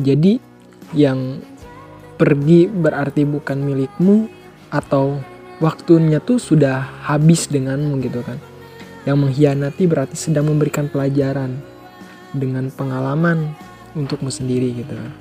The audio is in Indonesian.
Jadi yang pergi berarti bukan milikmu atau waktunya tuh sudah habis denganmu gitu kan. Yang mengkhianati berarti sedang memberikan pelajaran dengan pengalaman untukmu sendiri gitu kan.